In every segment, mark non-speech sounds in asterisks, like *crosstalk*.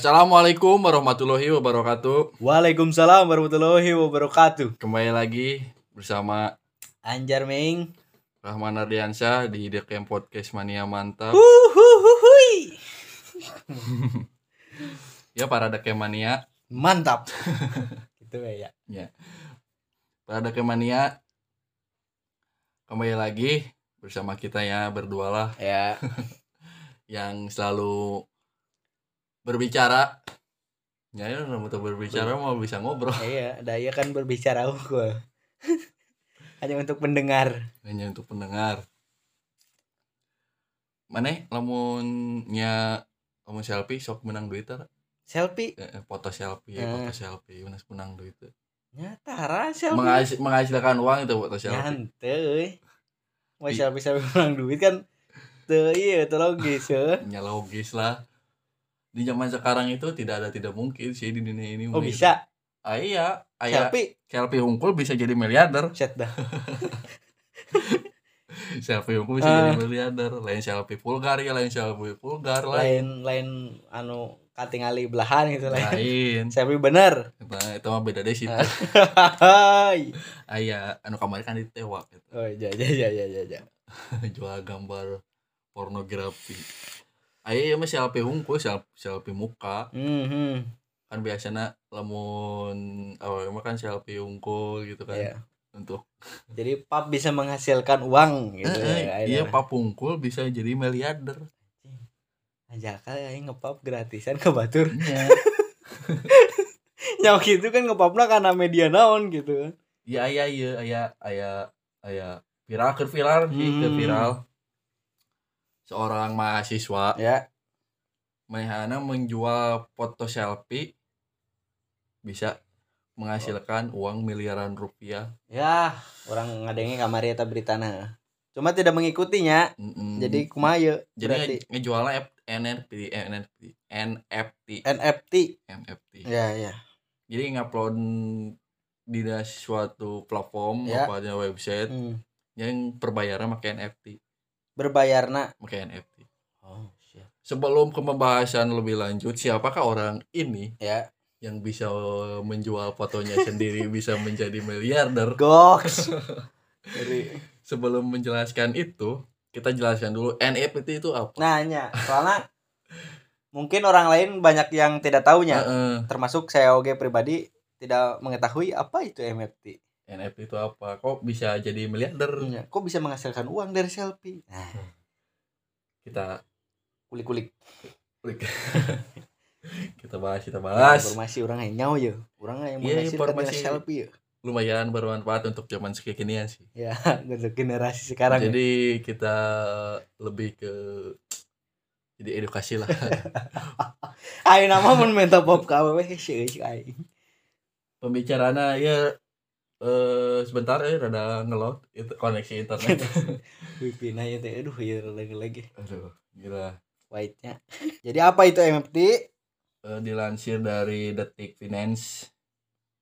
Assalamualaikum warahmatullahi wabarakatuh. Waalaikumsalam warahmatullahi wabarakatuh. Kembali lagi bersama Anjar Ming. Rahman Ardiansyah di The Camp Podcast Mania Mantap. Uhuhuhui. *laughs* Ya para The Camp Mania, Mantap. *laughs* gitu ya. para The Camp Mania kembali lagi bersama kita ya berdua lah Ya. *laughs* yang selalu berbicara. Ya, ya untuk berbicara mau bisa ngobrol *laughs* Iya, daya kan berbicara gua. *laughs* Hanya untuk mendengar. hanya untuk pendengar. Mana lamunnya lamun selfie sok menang duit tara? Selfie. Eh, eh, foto selfie, Eh. foto selfie, mana menang duit teh. Nyata selfie. Menghasil, menghasilkan uang itu foto selfie. Nyantai. Mau selfie selfie menang duit kan tuh iya itu logis ya. Ya logis lah. Di zaman sekarang itu tidak ada tidak mungkin sih di dunia ini. Oh bisa. Ah, iya, aya Selfie. selfie unggul bisa jadi miliarder. Set dah. *laughs* selfie unggul bisa Ah. jadi miliarder. Lain selfie vulgar ya, lain selfie vulgar lain. Lain lain anu katingali belahan gitu lain. Lain. *laughs* Selfie bener. Nah, itu mah beda deh sih. Hai. *laughs* Aya anu kamari kan ditewak gitu. Oh iya iya iya iya. iya. jual gambar pornografi. Ayo mah selfie unggul, selfie, muka. Mhm. Kan biasanya lamun awalnya mah kan selfie unggul gitu kan. Iya. Untuk Jadi pap bisa menghasilkan uang gitu Eh, ya. iya Pak Pungkul bisa jadi miliarder. Aja kali ngepap gratisan ke batur. Iya. *laughs* Yang gitu kan ngepapna karena media naon gitu kan. Iya iya iya aya aya aya viral ke viral sih ke Hmm. viral. Seorang mahasiswa Ya. Manehana menjual foto selfie bisa menghasilkan uang miliaran rupiah. Ya, orang ngadenge kamari eta beritana. Cuma tidak mengikutinya. Mm-mm. Jadi kumaha ye jadi berarti nge- ngejualnya F- NFT NFT NFT NFT. NFT. Ya, ya. Jadi ngupload di suatu platform Ya. apa website Hmm. yang perbayaran pakai NFT, Berbayarna. pakai NFT. Oh, siap. Sebelum ke pembahasan lebih lanjut, siapakah orang ini Ya. yang bisa menjual fotonya sendiri *laughs* bisa menjadi miliarder? Goks. *laughs* Dari Sebelum menjelaskan itu, kita jelaskan dulu NFT itu apa. nanya, soalnya mungkin orang lain banyak yang tidak tahunya. Heeh. Termasuk saya oge pribadi tidak mengetahui apa itu NFT. NFT itu apa? Kok bisa jadi miliarder? Ya, Kok bisa menghasilkan uang dari selfie? Nah, Kita kulik-kulik klik. *laughs* kita bahas, kita bahas. informasi orang yang nyawa ya. Orang yang Iya, menghasilkan dari informasi. selfie ya. Lumayan bermanfaat untuk zaman kekinian sih. Ya, *laughs* untuk generasi sekarang. ya. Jadi kita lebih ke jadi edukasi lah. *laughs* Ayo nama mun minta pop ka we sih aing. Pembicaranya ya eh sebentar ya rada ngelot itu koneksi internet. Wifi na ya teh aduh ya lagi lagi Aduh, gila. white-nya. Jadi apa itu NFT? Eh, dilansir dari Detik Finance.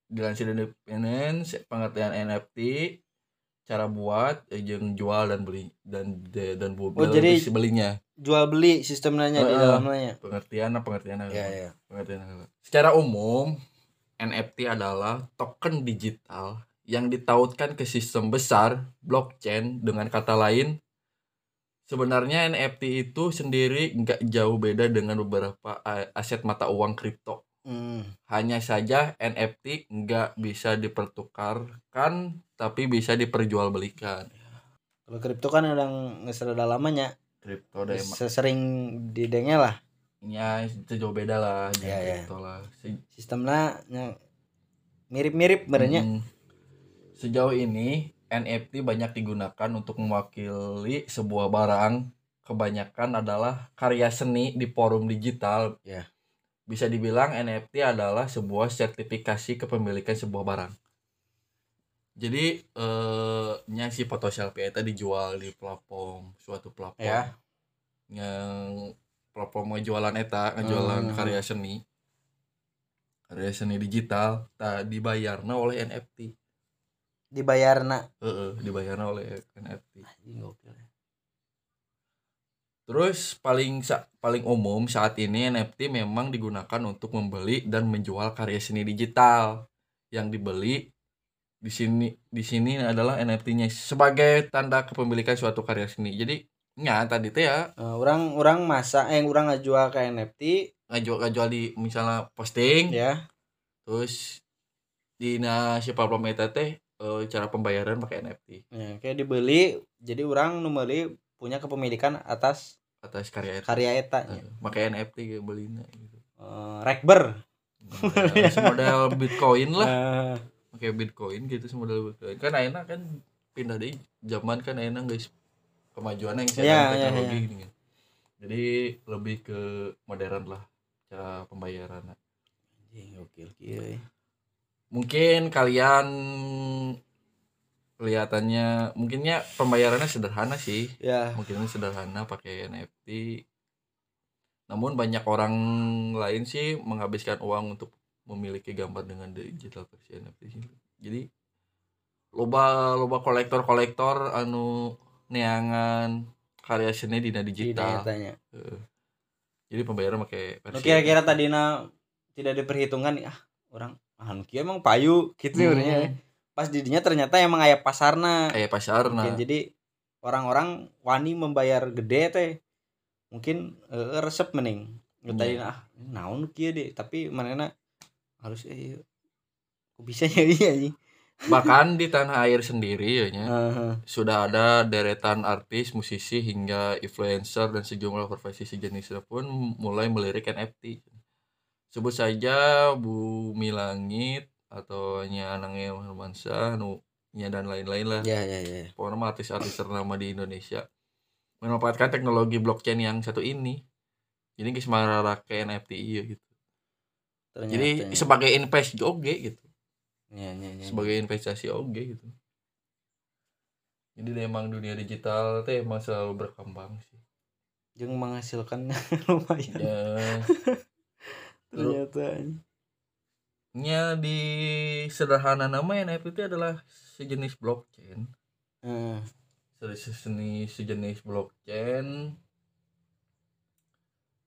Dilansir dari Detik Finance, pengertian NFT, cara buat, eh, jeung jual dan beli dan de- dan bu, Oh, jadi- beli- belinya. Jual beli sistemnya di Heeh. dalamnya. Pengertian apa pengertian apa? Ya ya. pengertian apa? Secara umum, NFT adalah token digital yang ditautkan ke sistem besar blockchain dengan kata lain sebenarnya NFT itu sendiri nggak jauh beda dengan beberapa aset mata uang kripto Hmm. hanya saja NFT nggak bisa dipertukarkan tapi bisa diperjualbelikan Kalau kripto kan geus rada lamanya. kripto deh Sesering didenge lah ya itu jauh beda lah Ya, ya. lah sistemnya nya mirip-mirip merenya. Mm. Sejauh ini NFT banyak digunakan untuk mewakili sebuah barang. Kebanyakan adalah karya seni di forum digital. Ya. Bisa dibilang NFT adalah sebuah sertifikasi kepemilikan sebuah barang. Jadi eh nya si foto selfie itu dijual di platform suatu platform Ya. yang platform ngejualan eta ngejualan Hmm. karya seni karya seni digital tak dibayarna oleh NFT Dibayarna. Heeh, dibayarna oleh NFT gokil. Terus paling sa- paling umum saat ini NFT memang digunakan untuk membeli dan menjual karya seni digital yang dibeli di sini di sini adalah NFT-nya sebagai tanda kepemilikan suatu karya seni. Jadi ya tadi teh ya Eh, orang orang masa eh orang ngajual ke NFT ngajual ngajual di misalnya posting ya terus di na si platform eta teh eh, cara pembayaran pakai NFT ya kayak dibeli jadi orang nu meuli punya kepemilikan atas atas karya eta. karya eta. Eh, pakai NFT gitu belinya gitu. Eh, Rekber Model, *laughs* semodel Bitcoin lah pakai Bitcoin gitu semodel Bitcoin kan enak kan pindah deh zaman kan enak guys kemajuan yang saya iya, teknologi iya. gini kan. jadi lebih ke modern lah cara pembayaran anjing kieu eh. Mungkin kalian kelihatannya mungkinnya pembayarannya sederhana sih. Ya. Mungkin sederhana pakai NFT namun banyak orang lain sih menghabiskan uang untuk memiliki gambar dengan digital versi NFT jadi loba loba kolektor kolektor anu neangan karya seni dina di digital. Heeh. jadi pembayaran pakai versi kira-kira tadina tidak diperhitungkan ah orang kieu emang payu gitu Hmm. pas didinya ternyata emang aya pasarna kayak pasar nah mungkin jadi orang-orang wani membayar gede teh mungkin eh, resep mending Iya. tadi ah naon kieu deh tapi manehna harus eh kok bisa ya iya anjing bahkan di tanah air sendiri ya nya, Heeh. sudah ada deretan artis, musisi hingga influencer dan sejumlah profesi sejenisnya pun mulai melirik NFT. Sebut saja Bumi Langit atau Nya Anangnya Hermansyah, nu nya dan lain-lain lah. ya ya ya Pokoknya mah artis-artis ternama di Indonesia memanfaatkan teknologi blockchain yang satu ini. Jadi geus mararake NFT iya gitu. ternyata Jadi sebagai invest oge gitu. ya, ya, ya. sebagai investasi oge gitu jadi emang dunia digital teh emang selalu berkembang sih jeung menghasilkan *laughs* lumayan ya ternyata nya di sederhana nama NFT adalah sejenis blockchain. Heeh. sejenis sejenis blockchain.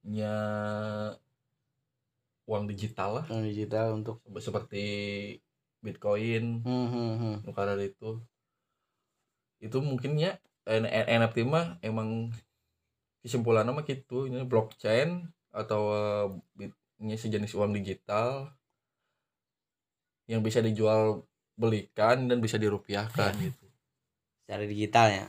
Nya uang digital lah. Uang digital untuk seperti Bitcoin hmm, hmm, hmm. itu. Itu mungkinnya NFT mah emang kesimpulannya mah gitu. Ini blockchain atau eh, bit- ini sejenis uang digital yang bisa dijual belikan dan bisa dirupiahkan gitu. Secara digital ya?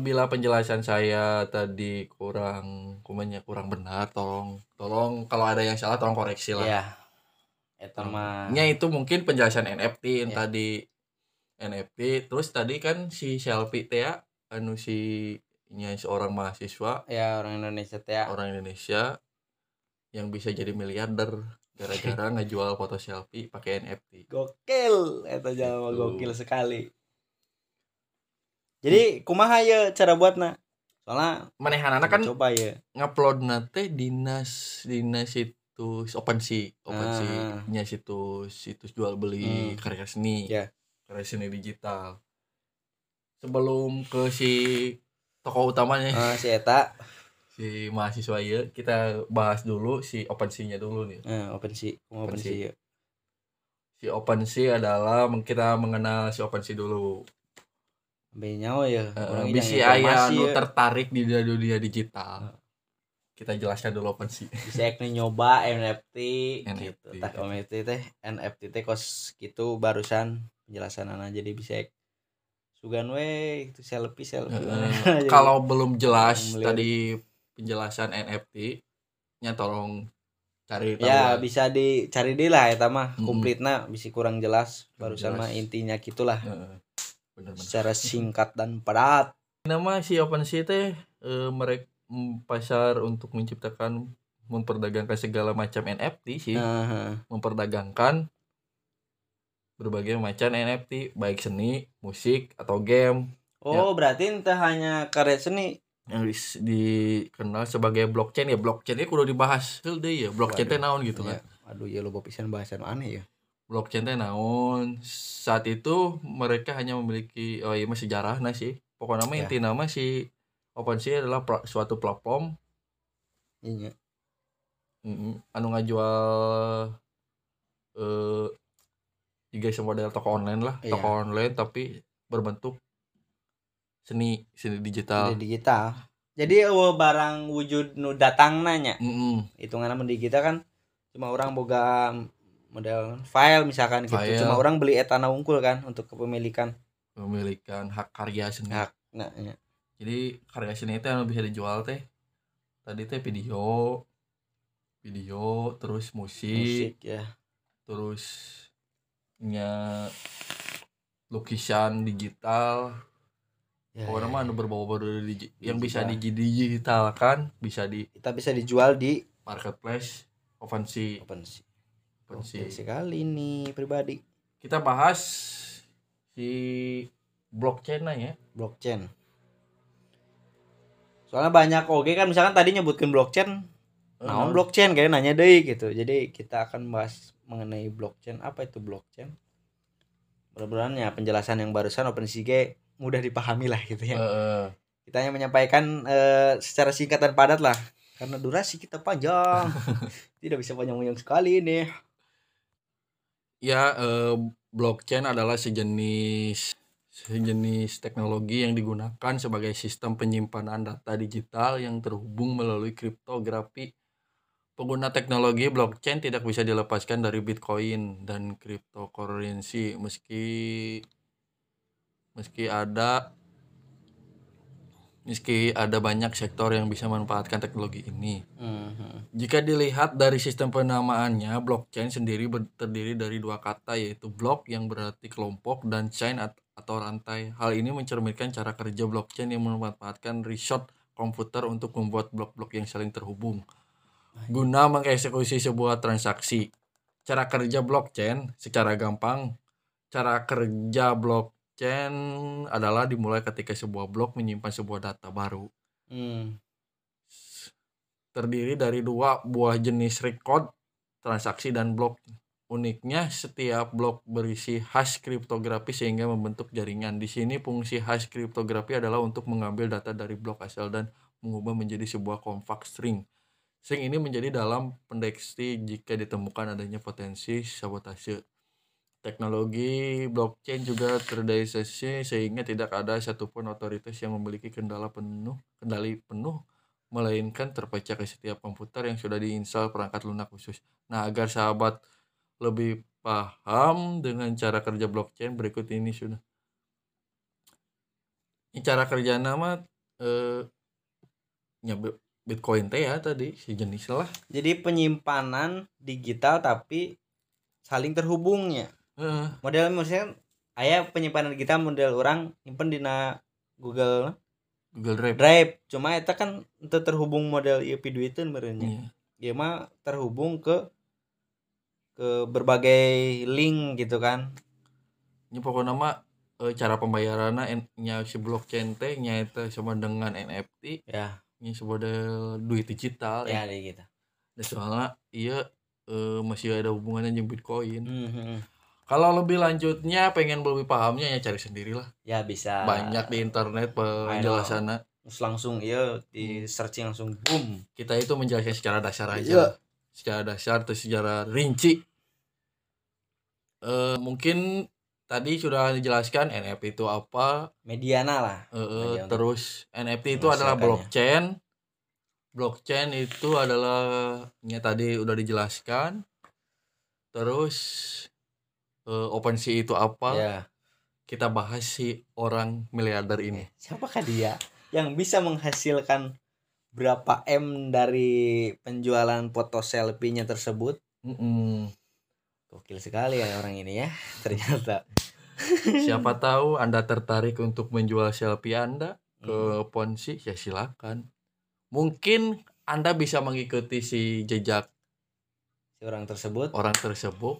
Bila penjelasan saya tadi kurang kumanya kurang benar tolong tolong kalau ada yang salah tolong koreksi lah. Ya eta mah. Nya itu mungkin penjelasan NFT yang Ya. tadi. NFT terus tadi kan si Selfie teh ya, anu si nya seorang mahasiswa. Ya orang Indonesia teh ya. orang Indonesia yang bisa jadi miliarder gara-gara *laughs* ngejual foto selfie pakai NFT. gokil eta jalma Gitu. gokil sekali jadi kumaha ya cara buatna soalnya Manehanana kan coba ya ngupload nate dinas dinas situs OpenSea, Ah. OpenSea nya situs situs jual beli Hmm. karya seni. Ya. Karya seni digital. Sebelum ke si tokoh utamanya Ah, si eta si mahasiswa ya kita bahas dulu si OpenSea-nya dulu nih. eh, open sih open OpenSea. ya. Si OpenSea adalah kita mengenal si OpenSea dulu. Sampai nyawa ya Uh, orang bisi yang aya informasi nu ya. tertarik di dunia, dunia digital. Kita jelaskan dulu OpenSea. *laughs* bisa ek nih nyoba NFT, gitu NFT. tak NFT teh NFT teh kos gitu barusan penjelasan anak jadi bisa ek sugan we itu selfie selfie. *laughs* Jadi, Kalau belum jelas tadi penjelasan NFT, nya tolong cari tahu. ya lah. bisa dicari deh lah eta mah Mm-mm. komplitna bisa kurang jelas jelas. mah intinya gitulah Heeh. Bener-bener. secara singkat dan padat Nama si OpenSea teh eh, mereka pasar untuk menciptakan memperdagangkan segala macam NFT sih, Heeh. memperdagangkan berbagai macam NFT baik seni, musik atau game oh berarti entah hanya karya seni yang dis- dikenal sebagai blockchain ya. Blockchain itu kudu dibahas Heuh deui ya. Blockchain teh naon gitu Ya, kan aduh ya lo pisan bahasan aneh ya. Blockchain teh naon. Saat itu mereka hanya memiliki oh iya mah sejarah nah sih. Pokoknya mah Ya. inti nama si OpenSea adalah pla- suatu platform. Iya. mm, anu ngajual eh juga model toko online lah. Iya. toko online tapi berbentuk seni seni digital Di digital. Jadi eueuh barang wujud nu datang nanya. Mm-mm. Hitunganna mun digital kan cuma orang boga model file misalkan gitu. File. Cuma orang beli etana unggul kan untuk kepemilikan memilikan hak karya seni hak. Nah, iya. jadi karya seni itu yang bisa dijual teh tadi teh video video terus musik, musik ya. terus nya lukisan digital Ya, pokoknya ya, mah ya. anu berbau-bau dari digi- yang bisa Digital. didigitalkan bisa di Kita bisa dijual di marketplace OpenSea OpenSea. OpenSea sekali nih pribadi kita bahas si blockchain ya blockchain. Soalnya banyak oke kan misalkan tadi nyebutkan blockchain, naon blockchain kayak nanya deh gitu. Jadi kita akan bahas mengenai blockchain. Apa itu blockchain? Mudah-mudahan ya penjelasan yang barusan OpenSea mudah dipahami lah gitu ya. Heeh. Kita hanya menyampaikan eh, secara singkat dan padat lah. Karena durasi kita panjang. *laughs* Tidak bisa panjang-panjang sekali nih. ya eh, blockchain adalah sejenis sejenis teknologi yang digunakan sebagai sistem penyimpanan data digital yang terhubung melalui kriptografi. Pengguna teknologi blockchain tidak bisa dilepaskan dari Bitcoin dan cryptocurrency meski meski ada meski ada banyak sektor yang bisa memanfaatkan teknologi ini. Mhm. Jika dilihat dari sistem penamaannya, blockchain sendiri terdiri dari dua kata yaitu block yang berarti kelompok dan chain at- atau rantai. Hal ini mencerminkan cara kerja blockchain yang memanfaatkan resort komputer untuk membuat blok-blok yang saling terhubung guna mengeksekusi sebuah transaksi. Cara kerja blockchain secara gampang, cara kerja blockchain adalah dimulai ketika sebuah blok menyimpan sebuah data baru Hmm. terdiri dari dua buah jenis record, transaksi, dan blok. Uniknya, setiap blok berisi hash kriptografi sehingga membentuk jaringan. Di sini fungsi hash kriptografi adalah untuk mengambil data dari blok asal dan mengubah menjadi sebuah compact string. String ini menjadi dalam pendeteksi jika ditemukan adanya potensi sabotase. Teknologi blockchain juga terdeteksi sehingga tidak ada satupun otoritas yang memiliki kendala penuh, kendali penuh melainkan terpecah ke setiap komputer yang sudah diinstal perangkat lunak khusus. Nah, agar sahabat lebih paham dengan cara kerja blockchain berikut ini sudah. Ini cara kerja nama eh Bi- Bitcoin teh ya tadi si jenis lah. Jadi penyimpanan digital tapi saling terhubungnya. Heeh. Model misalnya aya penyimpanan digital model orang nyimpen dina Google Google Drive. Drive. Cuma itu kan itu terhubung model ieu piduiteun meureunnya. Iya. Dia mah terhubung ke ke berbagai link gitu kan. Ini pokoknya mah eh, cara pembayarannya en- nya si blockchain teh nya eta sama dengan NFT Ya, ini sebuah duit digital ya deh gitu. Dan soalnya iya eh, masih ada hubungannya dengan Bitcoin. Mhm. Kalau lebih lanjutnya pengen lebih pahamnya ya cari sendirilah. Ya bisa. Banyak di internet penjelasannya. Terus langsung iya di searching langsung boom. Kita itu menjelaskan secara dasar aja. Iya. Secara dasar terus secara rinci. Eh mungkin tadi sudah dijelaskan NFT itu apa. Mediana lah. eh, eh, Media untuk terus NFT itu adalah blockchain. Blockchain itu adalah nya tadi udah dijelaskan. Terus eh, OpenSea itu apa? Ya. Kita bahas si orang miliarder ini. Siapakah dia yang bisa menghasilkan berapa M dari penjualan foto selfie-nya tersebut? Mm-mm. Gokil sekali ya orang ini ya. *laughs* Ternyata. Siapa *laughs* tahu Anda tertarik untuk menjual selfie Anda ke Ponzi ya silakan. Mungkin Anda bisa mengikuti si jejak Si orang tersebut orang tersebut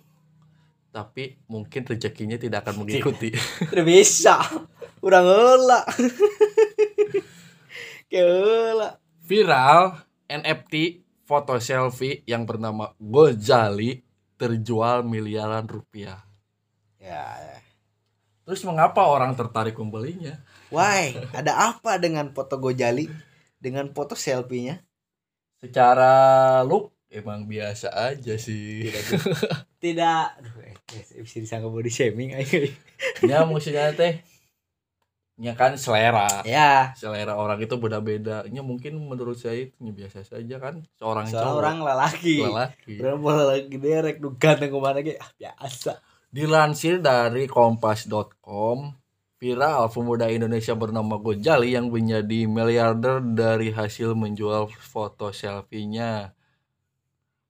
tapi mungkin rezekinya tidak akan mengikuti. *laughs* tidak bisa. Udah ngelak. *laughs* Keula. Viral NFT foto selfie yang bernama Gozali terjual miliaran rupiah. Ya, ya. Terus mengapa orang tertarik membelinya? Why? Ada apa dengan foto Gojali? Dengan foto selfie-nya? secara look emang biasa aja sih. Tidak *laughs* tidak. Aduh eh, eh, bisa disangka body shaming aja. ya maksudnya teh ya kan selera. Ya, selera orang itu beda-beda. Ya mungkin menurut saya itu ya biasa saja kan. Seorang seorang lelaki. lelaki. Berapa lagi derek nu ganteng ke mana ge? Ah, biasa. dilansir dari kompas.com viral pemuda Indonesia bernama Gojali yang menjadi miliarder dari hasil menjual foto selfie-nya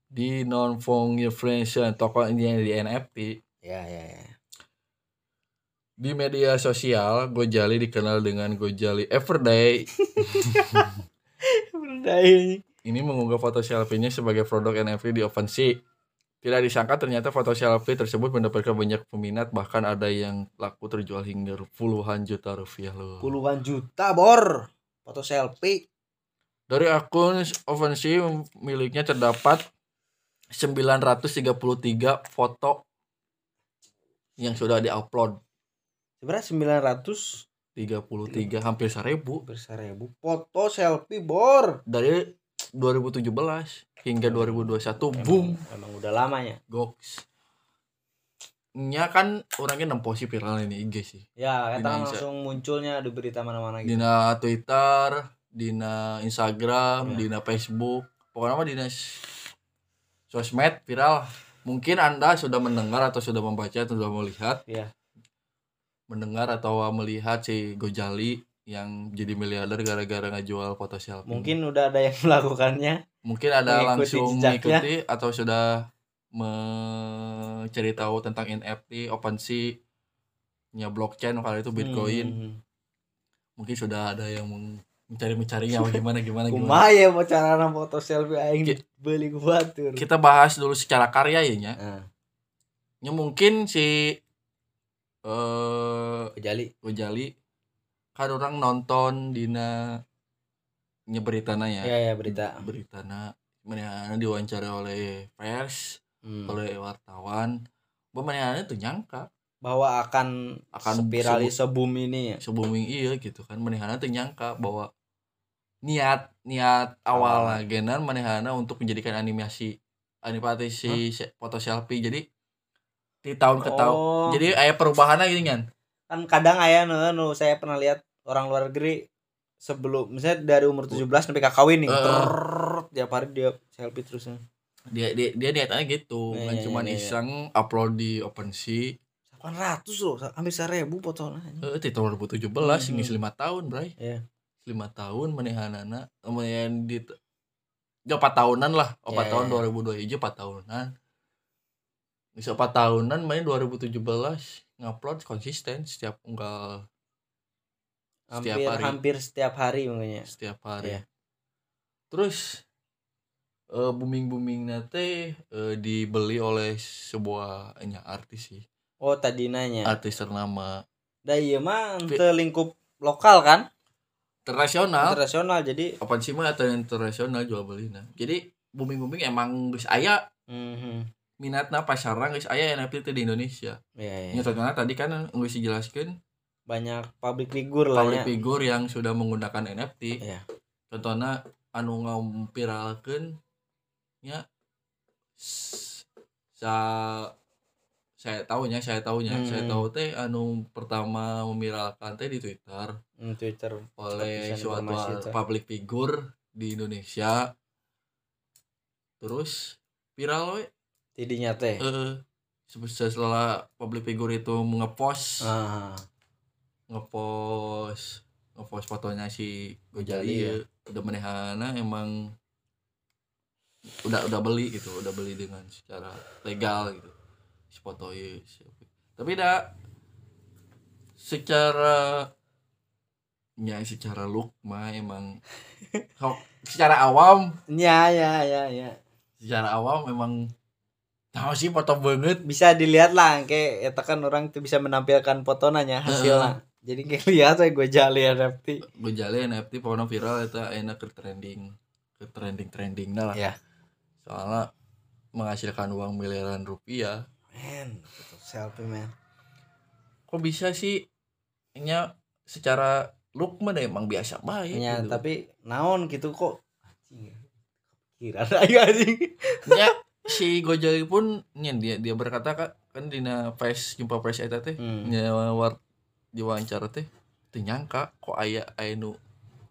di non fungification tokonya di NFT Ya, ya, ya. Di media sosial, Gojali dikenal dengan Gojali Everyday. Berdaya. *laughs* Ini mengunggah foto selfie-nya sebagai produk NFT di OpenSea. Tidak disangka ternyata foto selfie tersebut mendapatkan banyak peminat, bahkan ada yang laku terjual hingga puluhan juta rupiah loh. Puluhan juta, Bor. Foto selfie. Dari akun OpenSea miliknya terdapat 933 foto yang sudah diupload. Sebenarnya 900 33 hampir 1000 berseribu foto selfie, Bor. dari 2017 hingga 2021 boom Emang, emang udah lamanya. goks nya kan orangnya nemposi viral ini IG sih Ya, kita kan langsung munculnya di berita mana-mana gitu. dina Twitter dina Instagram Ya. dina Facebook pokoknya mah dina sosmed viral mungkin anda sudah mendengar atau sudah membaca atau sudah melihat Iya. mendengar atau melihat si Gojali yang jadi miliarder gara-gara ngejual foto selfie Mungkin udah ada yang *laughs* melakukannya. mungkin ada Mengikuti langsung jejaknya. mengikuti atau sudah mencari tahu tentang NFT, OpenSea, nya blockchain kalau itu Bitcoin. Hmm. Mungkin sudah ada yang mencari-mencarinya bagaimana gimana gimana. Kumaha ya mau cara foto selfie aing beli ku batur. Kita bahas dulu secara karya ya nya. Nah, Nya mungkin si eh kejali. Gojali kan orang nonton dina nya beritana ya. Ya ya berita. Beritana mana diwawancara oleh pers, Hmm. oleh wartawan. Bahwa tuh nyangka Bahwa akan Akan spiral sebu- sebum ini ya. sebelum iya gitu kan manehana teu nyangka bahwa niat niat awal Awal. genan manehana untuk menjadikan animasi animasi si se- foto selfie jadi di tahun ke tahun Oh, jadi aya perubahan gitu kan kan kadang aya nu, nu saya pernah lihat orang luar negeri sebelum misalnya dari umur 17 sampai kawin nih. Trrrr, tiap hari dia selfie terus. dia dia dia niatnya gitu Iya, kan iya, cuman iya, iya. iseng upload di OpenSea 800 loh, hampir 1000 fotonya. eh di tahun 2017 Hmm. ini lima tahun bray Iya. Lima tahun manehanana kemudian di ya empat tahunan lah empat Iya, tahun iya. 2002 hiji empat tahunan bisa empat tahunan main 2017 ngupload konsisten setiap unggal Setiap Hampir hari. hampir setiap hari makanya. setiap hari Iya. terus eh booming booming nate eh, dibeli oleh sebuah nya artis sih Oh, tadi nanya. artis ternama Da iya mah lingkup lokal kan? Internasional Internasional jadi apa sih mah atau internasional jual beli nah jadi booming booming emang geus aya mhm. minatna pasarna geus aya NFT teh di Indonesia Iya, iya. Ya contohnya tadi kan geus dijelaskeun Banyak public figure lah public ya. figure yang sudah menggunakan NFT. Iya. Contohnya anu ngampiralkeun nya s- sa saya tahunya saya tahunya saya Hmm. tahu teh anu pertama memiralkan teh di Twitter Hmm, Twitter. oleh suatu public figure di Indonesia terus viral we Tidinya teh. eh setelah public figure itu ngepost Ah, ngepost ngepost fotonya si Gojali ya. ya. udah menehana emang udah udah beli gitu udah beli dengan secara legal gitu foto tapi dah secara ya secara look mah emang *laughs* secara awam ya ya ya ya. secara awam memang tahu sih foto banget Bisa dilihat lah kayak eta kan orang tuh bisa menampilkan fotonanya hasilnya. Jadi kayak lihat saya gue jali NFT. Gojali NFT pokoknya viral itu enak ke trending ke trending trending lah Ya. soalnya menghasilkan uang miliaran rupiah Men, foto selfie men. kok bisa sih nya secara look mah emang biasa baik ya gitu. tapi naon gitu kok kira *laughs* aja anjing ya si Gojali pun nya dia dia berkata kak kan dina face jumpa press eta teh Hmm. nya war diwawancara teh teu nyangka kok aya aya nu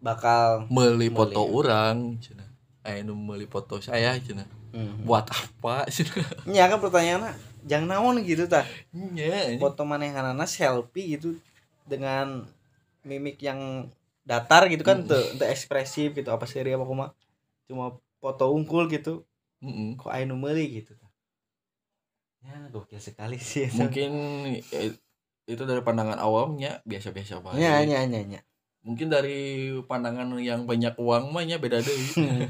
bakal meuli Meuli. foto urang cenah aya nu meuli foto saya cenah hmm. buat apa *laughs* cenah ya kan pertanyaannya jangan naon gitu tah anjing. foto manehanana selfie gitu dengan mimik yang datar gitu kan Mm. tuh ekspresif gitu apa seri apa kuma cuma foto unggul gitu Mm-mm. kok aya nu meuli gitu ya gokil sekali sih itu. *laughs* mungkin eh, itu dari pandangan awamnya biasa-biasa baik ya ya ya ya mungkin dari pandangan yang banyak uang mah nya beda deh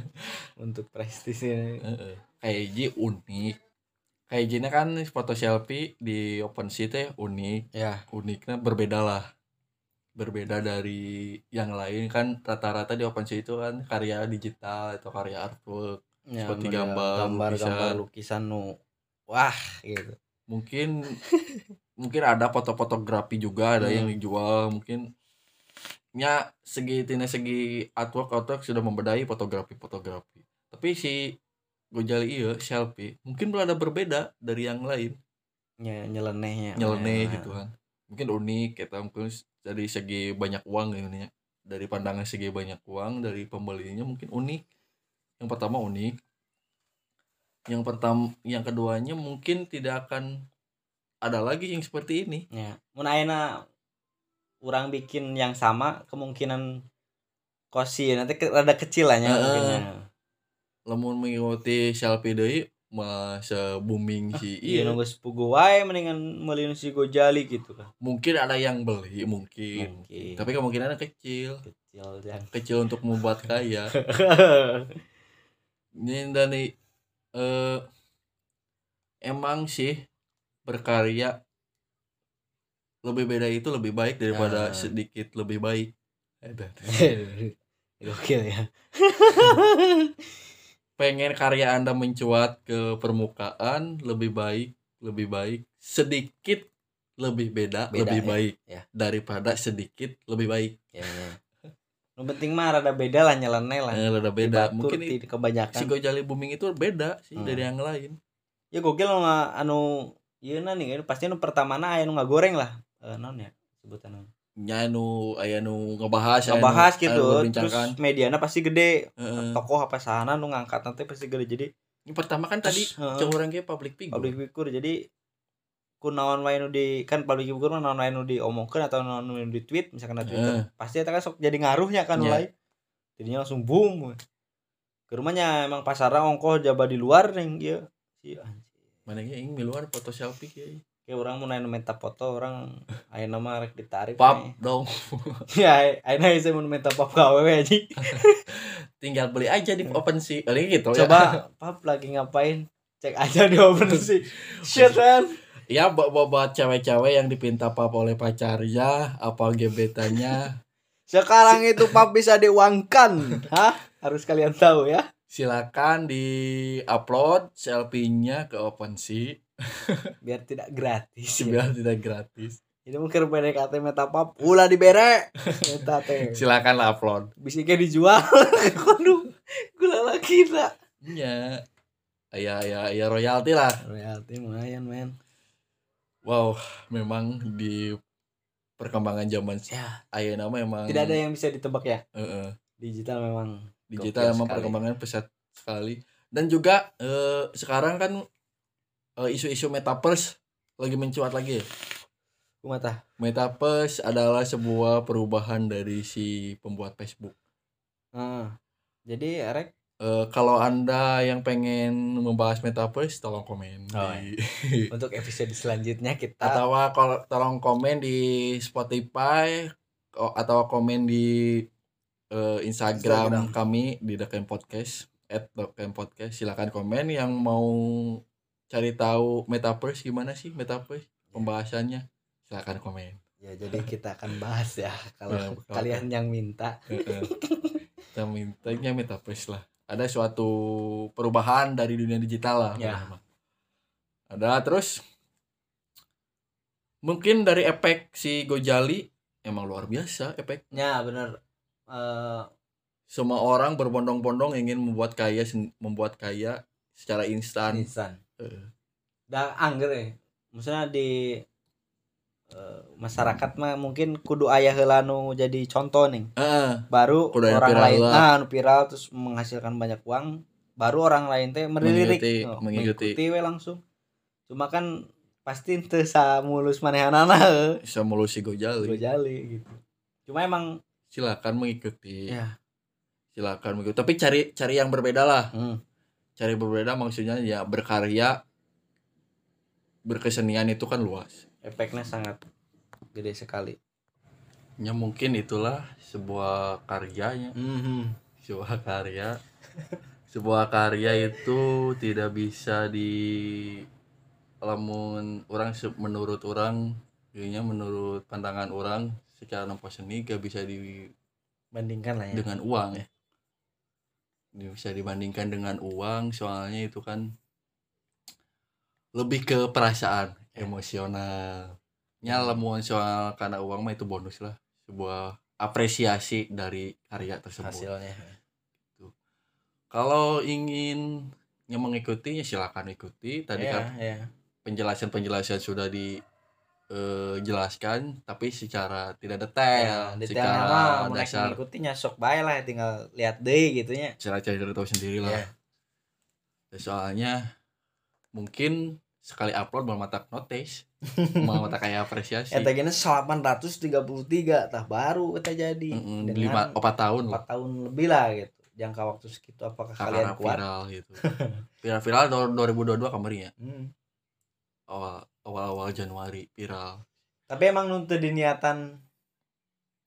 *laughs* untuk prestis ini Heeh. kayak unik kayak Ji kan foto selfie di OpenSea teh unik. Ya. Uniknya berbeda lah. Berbeda dari yang lain kan rata-rata di OpenSea itu kan karya digital atau karya artwork ya, Seperti gambar, gambar lukisan. gambar lukisan nu wah gitu. Mungkin *laughs* mungkin ada foto fotografi juga ada Hmm. yang dijual. Mungkin nya segi tina segi artwork artwork sudah membedai fotografi fotografi tapi si Gojali iya selfie mungkin berada berbeda dari yang lain. Ya nyelenehnya. Nyeleneh Ya. gitu kan. Mungkin unik kita mungkin dari segi banyak uang gitu ya. Dari pandangan segi banyak uang dari pembelinya mungkin unik. Yang pertama unik. Yang pertama yang keduanya mungkin tidak akan ada lagi yang seperti ini. Ya mun ayeuna urang bikin yang sama kemungkinan kosi nanti ke, rada kecil lah Heeh. mungkinnya. Lamun mengikuti selfie deui masa booming si iya iya nunggu sepugu wae mendingan meulin si Gojali gitu kan. Mungkin ada yang beli mungkin. Mungkin. tapi kemungkinannya kecil. Kecil yang kecil untuk membuat kaya. *laughs* Ini dari eh emang sih berkarya lebih beda itu lebih baik daripada Ah. sedikit lebih baik. Ada. *laughs* gokil ya *laughs* pengen karya anda mencuat ke permukaan lebih baik lebih baik sedikit lebih beda, Beda, lebih ya. baik Ya. daripada sedikit lebih baik ya, ya. Yang penting mah rada beda lah nyeleneh lah eh, udah beda Dibatur mungkin ti kebanyakan si Gojali booming itu beda sih Hmm. dari yang lain ya gokil nggak anu iya nih pasti anu pertama aya nu goreng lah eh, non ya sebutan. Nya nu aya nu ngebahas aya nu- ngebahas aya gitu nu terus mediana pasti gede. Heeh. tokoh apa sahana nu ngangkat nanti pasti gede. Jadi Ini pertama kan tadi heeh. cowok orang kayak public figure. public figure. Jadi ku naon wae nu di kan public figure mah naon wae nu diomongkeun atau naon nu di tweet misalkan di Twitter. Pasti eta kan sok jadi ngaruhnya kan Iya. mulai jadinya langsung boom. Ke rumahnya emang pasarnya ongkoh jaba di luar nih iya si Mana ge ingin miluan foto selfie kayak kayak orang mau nanya minta foto orang ayo nama rek ditarik pap nih. dong. *laughs* ya ayo saya mau minta pap gawe aja. *laughs* Tinggal beli aja di open sih. Kali gitu ya. coba *laughs* pap lagi ngapain? Cek aja di open sih. Shit man. Ya buat buat, buat cewek-cewek yang dipinta pap oleh pacarnya, apa gebetannya, sekarang itu pap bisa diuangkan. Hah? Harus kalian tahu ya. Silakan di upload selfie-nya ke OpenSea biar tidak gratis ya. biar tidak gratis. ini mungkin PDKT meta pap ulah dibere meta teh Silakan lah upload. bisiknya dijual *laughs* aduh gula lagi lah Ya, ya, ya, ya royalti lah. royalti lumayan men Wow, memang di perkembangan zaman ya ayeuna mah emang tidak ada yang bisa ditebak ya Heeh. digital memang digital Gokil emang sekali. perkembangan pesat sekali dan juga eh, sekarang kan eh, isu-isu metaverse lagi mencuat lagi ya. kumata Metaverse adalah sebuah perubahan dari si pembuat Facebook. Heeh. jadi Rek Eh, kalau anda yang pengen membahas metaverse, tolong komen Oh, di untuk episode selanjutnya kita atau kalau tolong komen di Spotify ko- atau komen di eh, Instagram, Instagram. kami di Deken Podcast @deken podcast silakan komen yang mau cari tahu metaverse gimana sih metaverse pembahasannya? Silakan komen. Ya jadi kita akan bahas ya kalau Ya, kalian yang minta. *laughs* Kita mintanya metaverse lah. Ada suatu perubahan dari dunia digital lah Ya. pertama. ada terus? Mungkin dari efek si Gojali emang luar biasa efek. Ya bener Eh, semua orang berbondong-bondong ingin membuat kaya membuat kaya secara instan. Instan. Dah angger ya maksudnya di eh, masyarakat mah mungkin kudu ayah heula nu jadi contoh nih Heeh. baru Kudu orang viral lain lah. nah viral terus menghasilkan banyak uang baru orang lain teh melirik Mengikuti, Oh, mengikuti. mengikuti we langsung. Cuma kan pasti teu mulus manehanana heuh. bisa mulu si gojali. Gua jali gitu. Cuma emang silakan mengikuti. Ya. Silakan mengikuti. Tapi cari cari yang berbeda lah. Hmm, cari berbeda maksudnya ya berkarya berkesenian itu kan luas. Efeknya sangat gede sekali. Ya mungkin itulah sebuah karyanya. Mhm. sebuah karya. *laughs* Sebuah karya itu tidak bisa di lamun orang menurut orang kayaknya menurut pandangan orang secara nampak seni gak bisa di bandingkan lah ya. dengan uang. Ya bisa dibandingkan dengan uang soalnya itu kan lebih ke perasaan Ya. emosional nya lamun soal karena uang mah itu bonus lah sebuah apresiasi dari karya tersebut. Hasilnya kalau ingin yang mengikutinya silakan ikuti. Tadi ya, kan ya. penjelasan penjelasan sudah dijelaskan tapi secara tidak Ya, detail detailnya secara mah dasar ngikutinya sok bae lah tinggal lihat deh gitu nya. Secara cari tahu sendiri lah. Ya. Ya, soalnya mungkin sekali upload mau mata notice *laughs* mau mata kayak apresiasi. Eta gini 833 tah baru kita jadi. Mm-mm, dengan lima opat tahun lah 4 tahun lebih lah gitu jangka waktu segitu apakah kalian karena kuat? viral gitu. *laughs* Viral viral tahun 2022 kemarin ya? Hmm. awal awal awal Januari viral tapi emang nuntut diniatan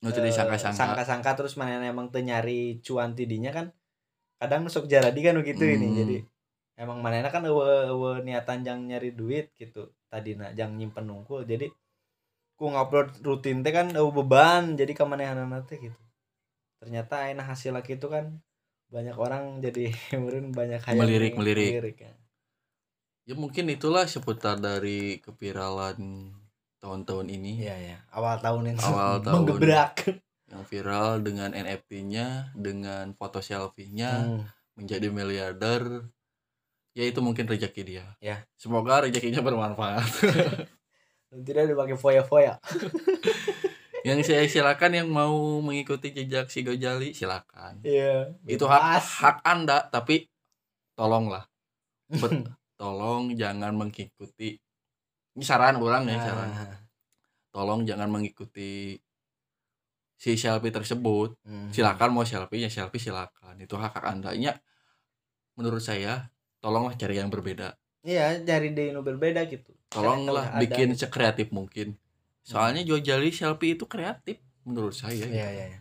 Nutu eh, disangka-sangka sangka-sangka terus mana emang nyari cuan tidinya kan kadang sok jaradi kan gitu ini Hmm. jadi emang mana kan eueuh eueuh niatan jang nyari duit gitu tadina jang nyimpen nungkul jadi ku ngupload rutin teh kan eueuh beban jadi kemanehanana teh gitu ternyata enak hasil lagi itu kan banyak orang jadi *laughs* meureun banyak hayang Melirik, nih, melirik. ya. Ya mungkin itulah seputar dari kepiralan tahun-tahun ini. Iya ya awal tahun ini. Awal *laughs* tahun. menggebrak. yang viral dengan NFT-nya dengan foto selfie-nya Hmm. menjadi miliarder. Ya itu mungkin rezeki dia. Ya. semoga rezekinya bermanfaat. *laughs* Tidak dipakai foya-foya. *laughs* Yang saya silakan yang mau mengikuti jejak si Gojali silakan. Iya itu hak hak anda tapi tolonglah. Bet- tolong jangan mengikuti ini saran orang ya saran Nah, tolong jangan mengikuti si selfie tersebut hmm. silakan mau selfie ya selfie silakan itu hak hak anda nya menurut saya tolonglah cari yang berbeda iya cari deh nu berbeda gitu tolonglah Ada bikin gitu. sekreatif mungkin soalnya jual jali selfie itu kreatif menurut saya iya gitu. iya iya.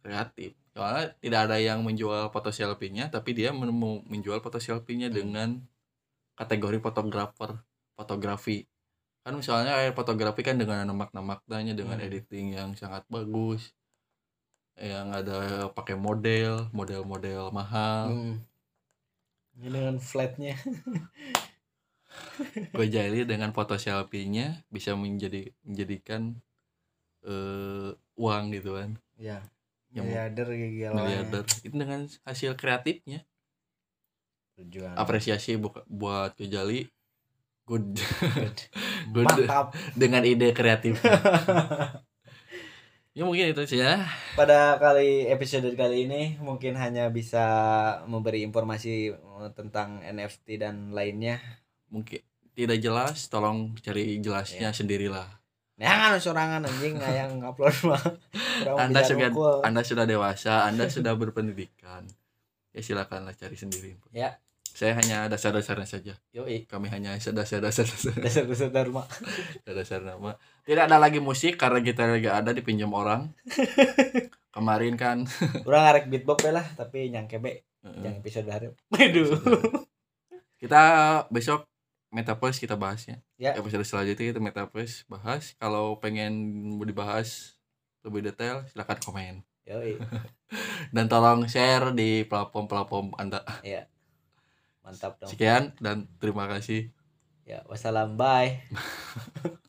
kreatif soalnya tidak ada yang menjual foto selfie-nya tapi dia menjual foto selfie-nya Hmm. dengan kategori fotografer fotografi. Kan misalnya kayak fotografi kan dengan nama-nama dengan Hmm. editing yang sangat bagus yang ada pakai model model-model mahal. Hmm. Ini dengan flatnya. *laughs* Gue jadi dengan foto selfie-nya bisa menjadi menjadikan eh uang gitu kan. Ya Yang miliarder gila miliarder itu dengan hasil kreatifnya tujuan. Apresiasi bu- buat Kejali. Good. *laughs* Good. Mantap. Dengan ide kreatif. *laughs* Ya mungkin itu sih ya. Pada kali episode kali ini mungkin hanya bisa memberi informasi eh, tentang NFT dan lainnya. Mungkin tidak jelas tolong cari jelasnya sendirilah. Jangan sorangan anjing. Yang upload mah. Anda sudah anda sudah dewasa anda sudah berpendidikan. *laughs* Ya silakanlah cari sendiri. Ya. Saya hanya dasar-dasarnya saja. Yoi. kami hanya dasar-dasar Dasar-dasar dharma. dasar nama tidak ada lagi musik karena kita lagi ada dipinjam orang. *laughs* Kemarin kan. Urang ngarek beatbox lah, tapi nyangke be eh, yang episode hari. Aduh. kita besok metaverse kita bahasnya Ya. episode selanjutnya kita metaverse bahas. Kalau pengen mau dibahas lebih detail silahkan komen. Yoi. *laughs* dan tolong share di platform-platform anda Mantap dong. sekian dan terima kasih Ya, wassalam bye. *laughs*